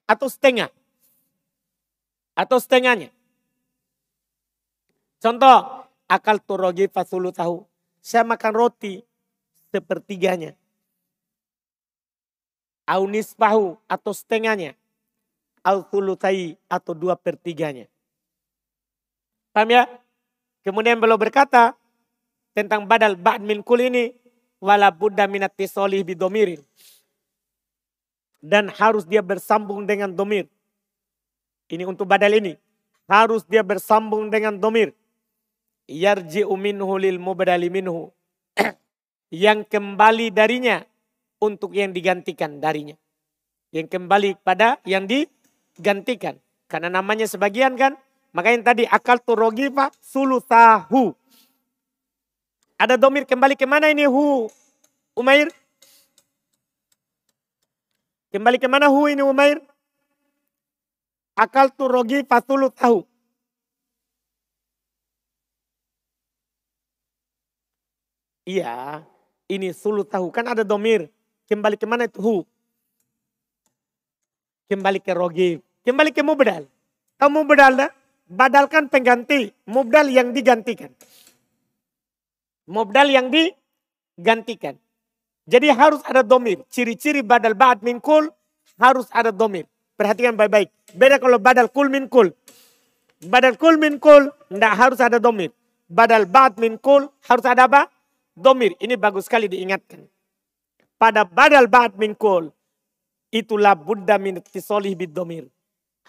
Atau setengah. Atau setengahnya. Contoh, akal turogi fasulu tahu. Saya makan roti sepertiganya. Au nisbahu atau setengahnya. Au thulutai atau dua pertiganya. Paham ya? Kemudian beliau berkata tentang badal ba'd min kul ini. Wala buddha minat tisolih bidomirin. Dan harus dia bersambung dengan domir. Ini untuk badal ini. Harus dia bersambung dengan domir yarji'u minhu lil mubdali minhu. Yang kembali darinya untuk yang digantikan darinya. Yang kembali pada yang digantikan. Karena namanya sebagian kan. Makanya tadi akal turogifa sulusahu. Ada domir kembali ke mana ini hu? Umair? Kembali ke mana hu ini Umair? Akal turogifa sulusahu. Iya, ini sulut tahu. Kan ada domir. Kembali ke mana itu hu? Kembali ke rogi. Kembali ke mubdal. Tahu mubdal dah? Badalkan pengganti. Mubdal yang digantikan. Mubdal yang digantikan. Jadi harus ada domir. Ciri-ciri badal ba'd min kul harus ada domir. Perhatikan baik-baik. Beda kalau badal kul min kul. Badal kul min kul tidak harus ada domir. Badal ba'd min kul harus ada apa? Domir. Ini bagus sekali diingatkan. Pada badal ba'd min kul. Itulah buddha min tisolih bid domir.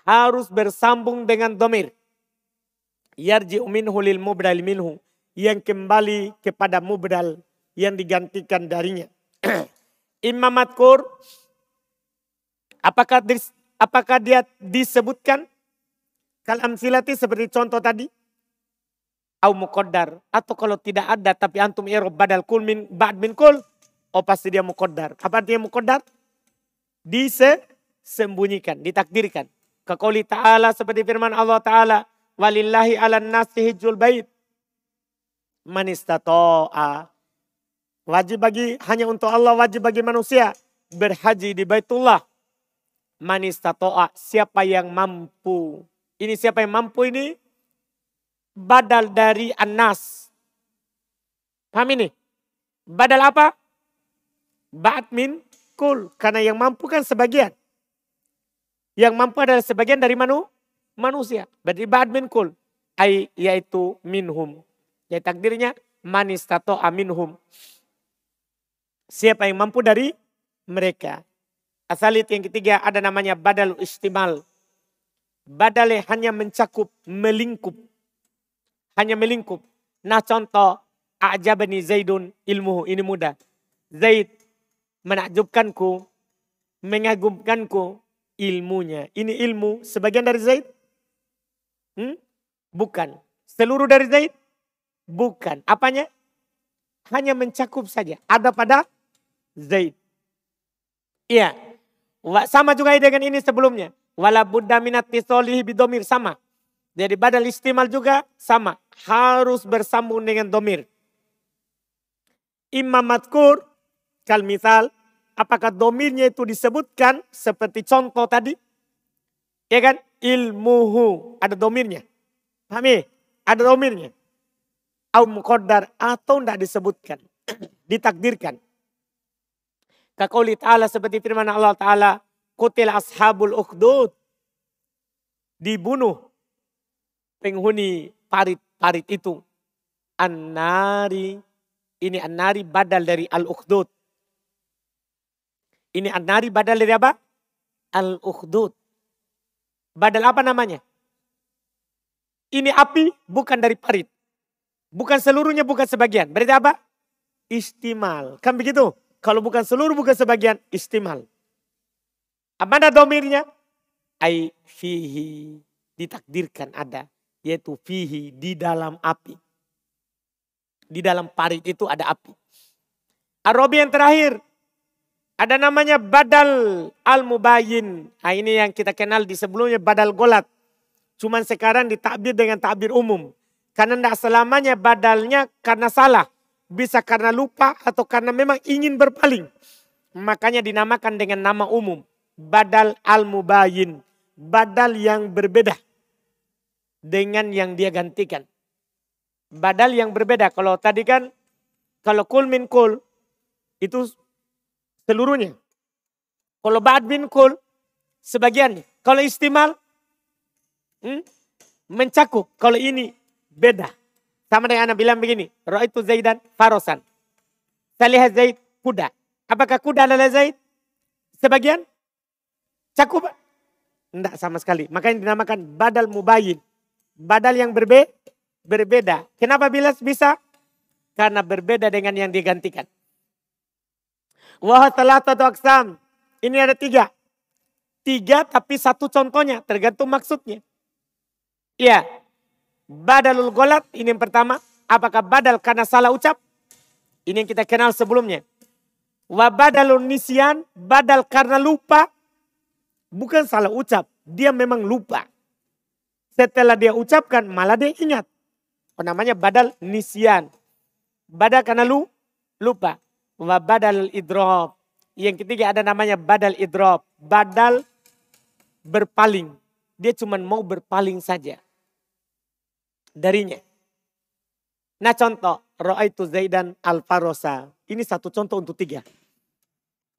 Harus bersambung dengan domir. Yarji minhu lil mubdal minhu. Yang kembali kepada mubdal yang digantikan darinya. Imam Matkur, apakah apakah dia disebutkan kalam silati seperti contoh tadi? Au muqaddar. Atau kalau tidak ada tapi antum irob badal kul min ba'd min kul oh pasti dia muqaddar. Apa artinya muqaddar? Disembunyikan ditakdirkan. Kekoli ta'ala seperti firman Allah ta'ala walillahi ala nasi hijjul bait. Man istata'a. Wajib bagi hanya untuk Allah wajib bagi manusia berhaji di Baitullah. Man istata'a. Siapa yang mampu. Ini siapa yang mampu ini badal dari anas. Paham ini? Badal apa? Ba'at min kul. Karena yang mampu kan sebagian. Yang mampu adalah sebagian dari manu, manusia. Berarti ba'at min kul. Ay, yaitu minhum. Jadi takdirnya manis tato aminhum. Siapa yang mampu dari mereka. Asalit yang ketiga ada namanya badal istimal. Badal hanya mencakup, melingkup hanya melingkup. Nah contoh, A'jabani Zaidun ilmu ini mudah. Zaid menakjubkanku, mengagumkanku ilmunya. Ini ilmu sebagian dari Zaid? Hmm? Bukan. Seluruh dari Zaid? Bukan. Apanya? Hanya mencakup saja. Ada pada Zaid. Iya. Sama juga dengan ini sebelumnya. Wala buddha minat tisolihi bidomir. Sama. Jadi badal istimal juga sama. Harus bersambung dengan domir. Imam matkur, kal misal, apakah domirnya itu disebutkan seperti contoh tadi? Ya kan? Ilmuhu, ada domirnya. Pahami? Ada domirnya. Au muqaddar atau tidak disebutkan. Ditakdirkan. Kakauli ta'ala seperti firman Allah ta'ala. Kutil ashabul ukhdud. Dibunuh penghuni parit-parit itu. An-nari. Ini an-nari badal dari al-ukhdud. Ini an-nari badal dari apa? Al-ukhdud. Badal apa namanya? Ini api bukan dari parit. Bukan seluruhnya, bukan sebagian. Berarti apa? Istimal. Kan begitu? Kalau bukan seluruh, bukan sebagian. Istimal. Apa ada domirnya? Ai fihi. Ditakdirkan ada yaitu fihi di dalam api. Di dalam parit itu ada api. Arabi yang terakhir ada namanya badal al-mubayin. Nah, ini yang kita kenal di sebelumnya badal golat. Cuman sekarang ditakbir dengan takbir umum. Karena tidak selamanya badalnya karena salah. bisa karena lupa atau karena memang ingin berpaling. Makanya dinamakan dengan nama umum. Badal al-mubayin. Badal yang berbeda. Dengan yang dia gantikan. Badal yang berbeda. Kalau tadi kan, kalau kul min kul, itu seluruhnya. Kalau ba'd bin kul, sebagiannya. Kalau istimal, hmm, mencakup. Kalau ini beda. Sama dengan anak bilang begini, itu Zaidan farosan. Saya lihat Zaid kuda. Apakah kuda adalah Zaid? Sebagian? Cakup? Tidak sama sekali. Makanya dinamakan badal mubayin. Badal yang berbe berbeda. Kenapa bila bisa? Karena berbeda dengan yang digantikan. Wah aksam. Ini ada tiga. Tiga tapi satu contohnya. Tergantung maksudnya. Iya. Badalul golat ini yang pertama. Apakah badal karena salah ucap? Ini yang kita kenal sebelumnya. Wa badalun nisyan, badal karena lupa. Bukan salah ucap, dia memang lupa. Setelah dia ucapkan, malah dia ingat. Namanya badal nisyan. Badal karena lu, lupa. Wa badal idrob. Yang ketiga ada namanya badal idrob. Badal berpaling. Dia cuma mau berpaling saja darinya. Nah contoh, Ra'aitu Zaidan al-Farosa. Ini satu contoh untuk tiga.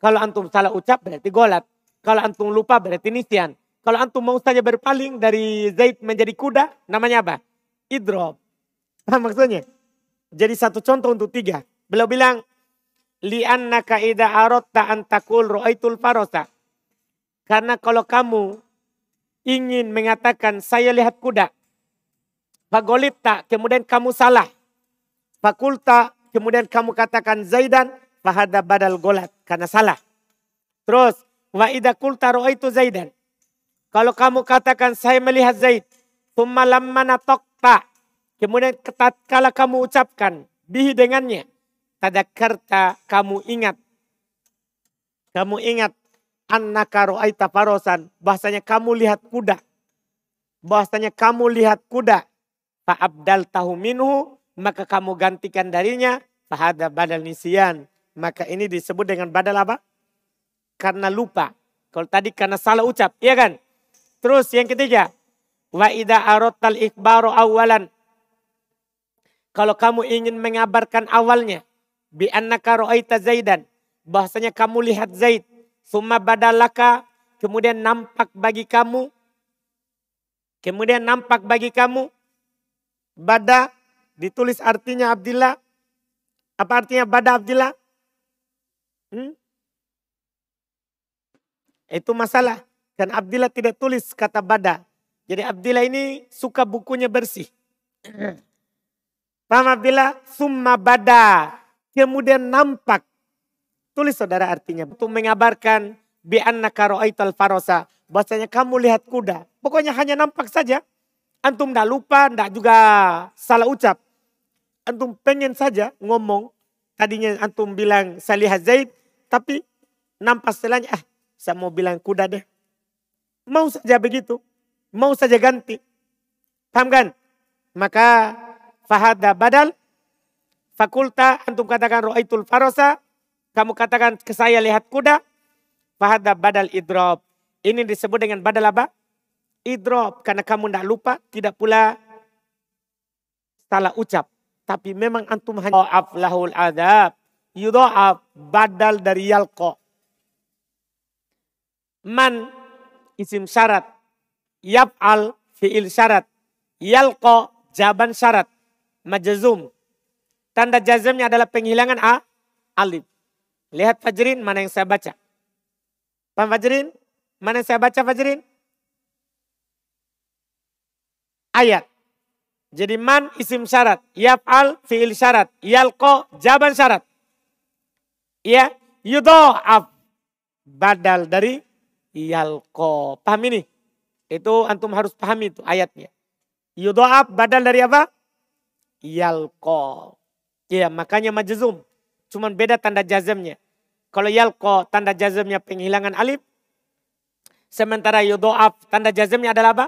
Kalau antum salah ucap berarti golat. Kalau antum lupa berarti nisyan. Kalau antum mau saja berpaling dari Zaid menjadi kuda, namanya apa? Idrob. Apa maksudnya? Jadi satu contoh untuk tiga. Beliau bilang, li'annaka idha arotta antakul ro'aitul farosa. Karena kalau kamu ingin mengatakan saya lihat kuda. Fagolita, kemudian kamu salah. Fakulta, kemudian kamu katakan Zaidan, fahada badal golat, karena salah. Terus, wa idha kulta itu Zaidan. Kalau kamu katakan saya melihat Zaid, thumma lamma natokta, kemudian kala kamu ucapkan, bihi dengannya, tadakarta kamu ingat. Kamu ingat, annaka ro'aita farosan, bahasanya kamu lihat kuda. Bahasanya kamu lihat kuda Fa'abdal tahu minhu, maka kamu gantikan darinya, fahada badal nisian. Maka ini disebut dengan badal apa? Karena lupa. Kalau tadi karena salah ucap, iya kan? Terus yang ketiga, wa ida arotal ikbaru awalan. Kalau kamu ingin mengabarkan awalnya, bi annaka ra'aita Zaidan, bahasanya kamu lihat Zaid, summa badalaka, kemudian nampak bagi kamu, kemudian nampak bagi kamu, Bada ditulis artinya Abdillah. Apa artinya Bada Abdillah? Hmm? Itu masalah. Dan Abdillah tidak tulis kata Bada. Jadi Abdillah ini suka bukunya bersih. Paham Abdillah? Summa Bada. Kemudian nampak. Tulis saudara artinya. Untuk mengabarkan bi anna karo'aital farosa. Bahasanya kamu lihat kuda. Pokoknya hanya nampak saja. Antum tidak lupa, tidak juga salah ucap. Antum pengen saja ngomong. Tadinya antum bilang saya lihat Zaid. Tapi nampak setelahnya, ah saya mau bilang kuda deh. Mau saja begitu. Mau saja ganti. Paham kan? Maka fahada badal. Fakulta antum katakan ro'aitul farosa. Kamu katakan ke saya lihat kuda. Fahada badal idrob. Ini disebut dengan badal apa? idrop karena kamu tidak lupa, tidak pula salah ucap. Tapi memang antum hanya lahul adab. Yudha'af badal dari yalko. Man isim syarat. Yab'al fi'il syarat. Yalko jaban syarat. Majazum. Tanda jazamnya adalah penghilangan A, alif. Lihat Fajrin mana yang saya baca. Pak Fajrin? Mana yang saya baca Fajrin? ayat. Jadi man isim syarat, yaf'al fi'il syarat, yalko jaban syarat. Ya, yudo'af badal dari yalko. Paham ini? Itu antum harus pahami itu ayatnya. Yudo'af badal dari apa? Yalko. Iya makanya majzum. Cuman beda tanda jazamnya. Kalau yalko tanda jazamnya penghilangan alif. Sementara yudo'af tanda jazamnya adalah apa?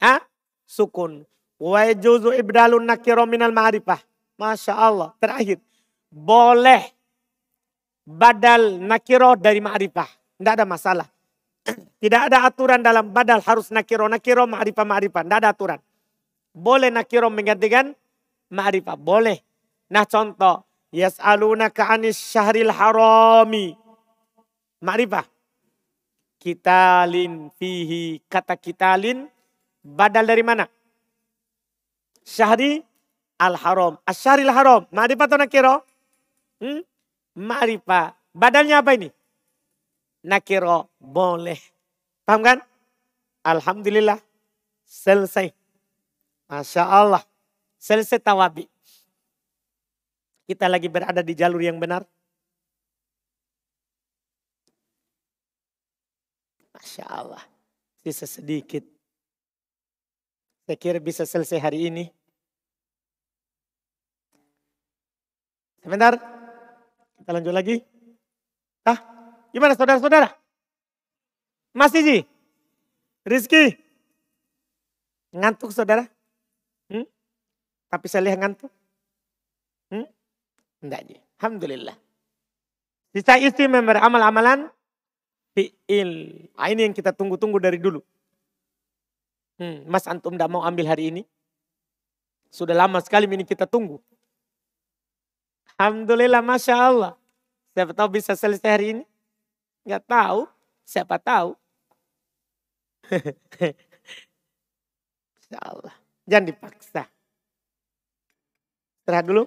Hah? sukun. Wa yajuzu ibdalun nakiro minal ma'rifah. Masya Allah. Terakhir. Boleh badal nakiro dari ma'rifah. Tidak ada masalah. Tidak ada aturan dalam badal harus nakiro. Nakiro ma'rifah ma'rifah. Tidak ada aturan. Boleh nakiro menggantikan ma'rifah. Boleh. Nah contoh. Yas'alunaka anis syahril harami. Ma'rifah. Kitalin fihi. Kata kitalin. Badal dari mana? Syahri al-haram. Asyaril haram. Ma'rifah atau nakiro? Hmm? Ma'rifah. Badalnya apa ini? Nakiro. Boleh. Paham kan? Alhamdulillah. Selesai. Masya Allah. Selesai tawabi. Kita lagi berada di jalur yang benar. Masya Allah. Sisa sedikit. Saya kira bisa selesai hari ini. Sebentar. Kita lanjut lagi. Ah, gimana saudara-saudara? Masih Ji? Rizky? Ngantuk saudara? Hmm? Tapi saya lihat ngantuk. Hmm? Enggak Ji. Alhamdulillah. Sisa isi member amal-amalan fi'il. Nah, ini yang kita tunggu-tunggu dari dulu. Hmm, mas Antum tidak mau ambil hari ini? Sudah lama sekali ini kita tunggu. Alhamdulillah, Masya Allah. Siapa tahu bisa selesai hari ini? Enggak tahu. Siapa tahu? Insya Allah. Jangan dipaksa. Istirahat dulu.